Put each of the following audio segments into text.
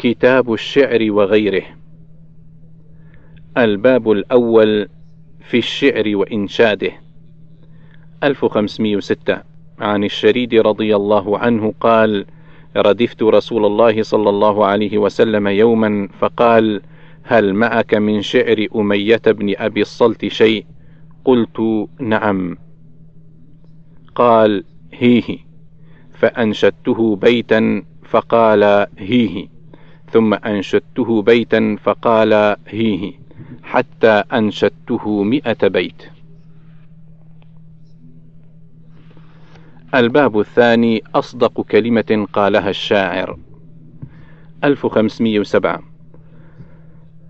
كتاب الشعر وغيره. الباب الأول في الشعر وإنشاده. 1506 عن الشريد رضي الله عنه قال ردفت رسول الله صلى الله عليه وسلم يوما فقال هل معك من شعر أمية بن أبي الصلت شيء؟ قلت نعم. قال هيه. فأنشدته بيتا فقال هيه. ثم أنشدته بيتا فقال هيه حتى أنشدته مئة بيت. الباب الثاني أصدق كلمة قالها الشاعر. 1507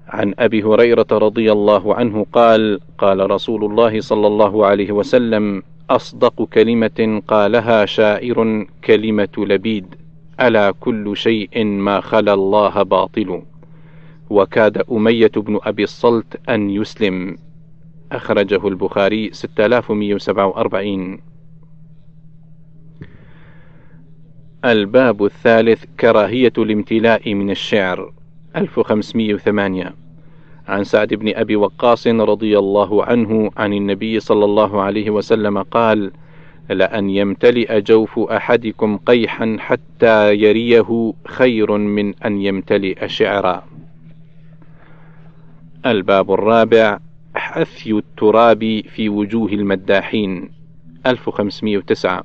عن أبي هريرة رضي الله عنه قال قال رسول الله صلى الله عليه وسلم أصدق كلمة قالها شاعر كلمة لبيد. ألا كل شيء ما خلا الله باطل. وكاد أمية بن أبي الصلت أن يسلم. أخرجه البخاري 6147 الباب الثالث كراهية الامتلاء من الشعر 1508 عن سعد بن أبي وقاص رضي الله عنه عن النبي صلى الله عليه وسلم قال لأن يمتلئ جوف أحدكم قيحا حتى يريه خير من أن يمتلئ شعرا. الباب الرابع حثي التراب في وجوه المداحين. 1509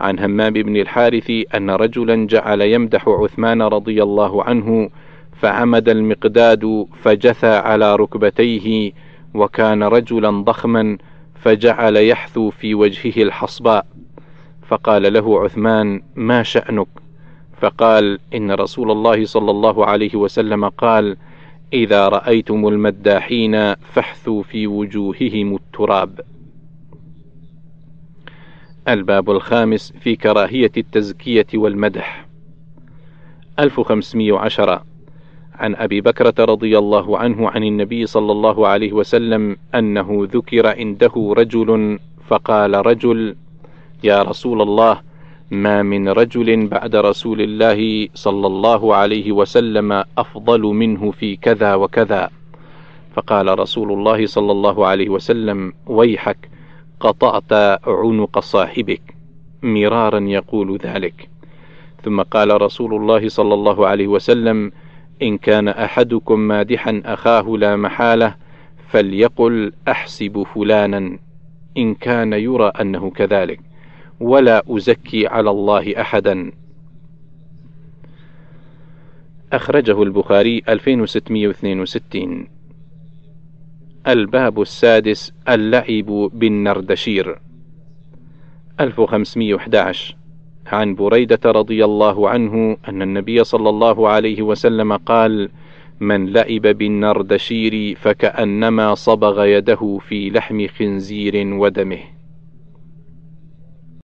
عن همام بن الحارث أن رجلا جعل يمدح عثمان رضي الله عنه فعمد المقداد فجثى على ركبتيه وكان رجلا ضخما فجعل يحثو في وجهه الحصباء. فقال له عثمان ما شأنك؟ فقال إن رسول الله صلى الله عليه وسلم قال إذا رأيتم المداحين فاحثوا في وجوههم التراب. الباب الخامس في كراهية التزكية والمدح. 1510 عن أبي بكرة رضي الله عنه عن النبي صلى الله عليه وسلم أنه ذكر عنده رجل فقال رجل يا رسول الله ما من رجل بعد رسول الله صلى الله عليه وسلم أفضل منه في كذا وكذا. فقال رسول الله صلى الله عليه وسلم ويحك قطعت عنق صاحبك. مرارا يقول ذلك. ثم قال رسول الله صلى الله عليه وسلم إن كان أحدكم مادحا أخاه لا محالة فليقل أحسب فلانا إن كان يرى أنه كذلك ولا أزكي على الله أحدا. أخرجه البخاري 2662 الباب السادس اللعب بالنردشير. 1511 عن بريدة رضي الله عنه أن النبي صلى الله عليه وسلم قال: من لعب بالنردشير فكأنما صبغ يده في لحم خنزير ودمه.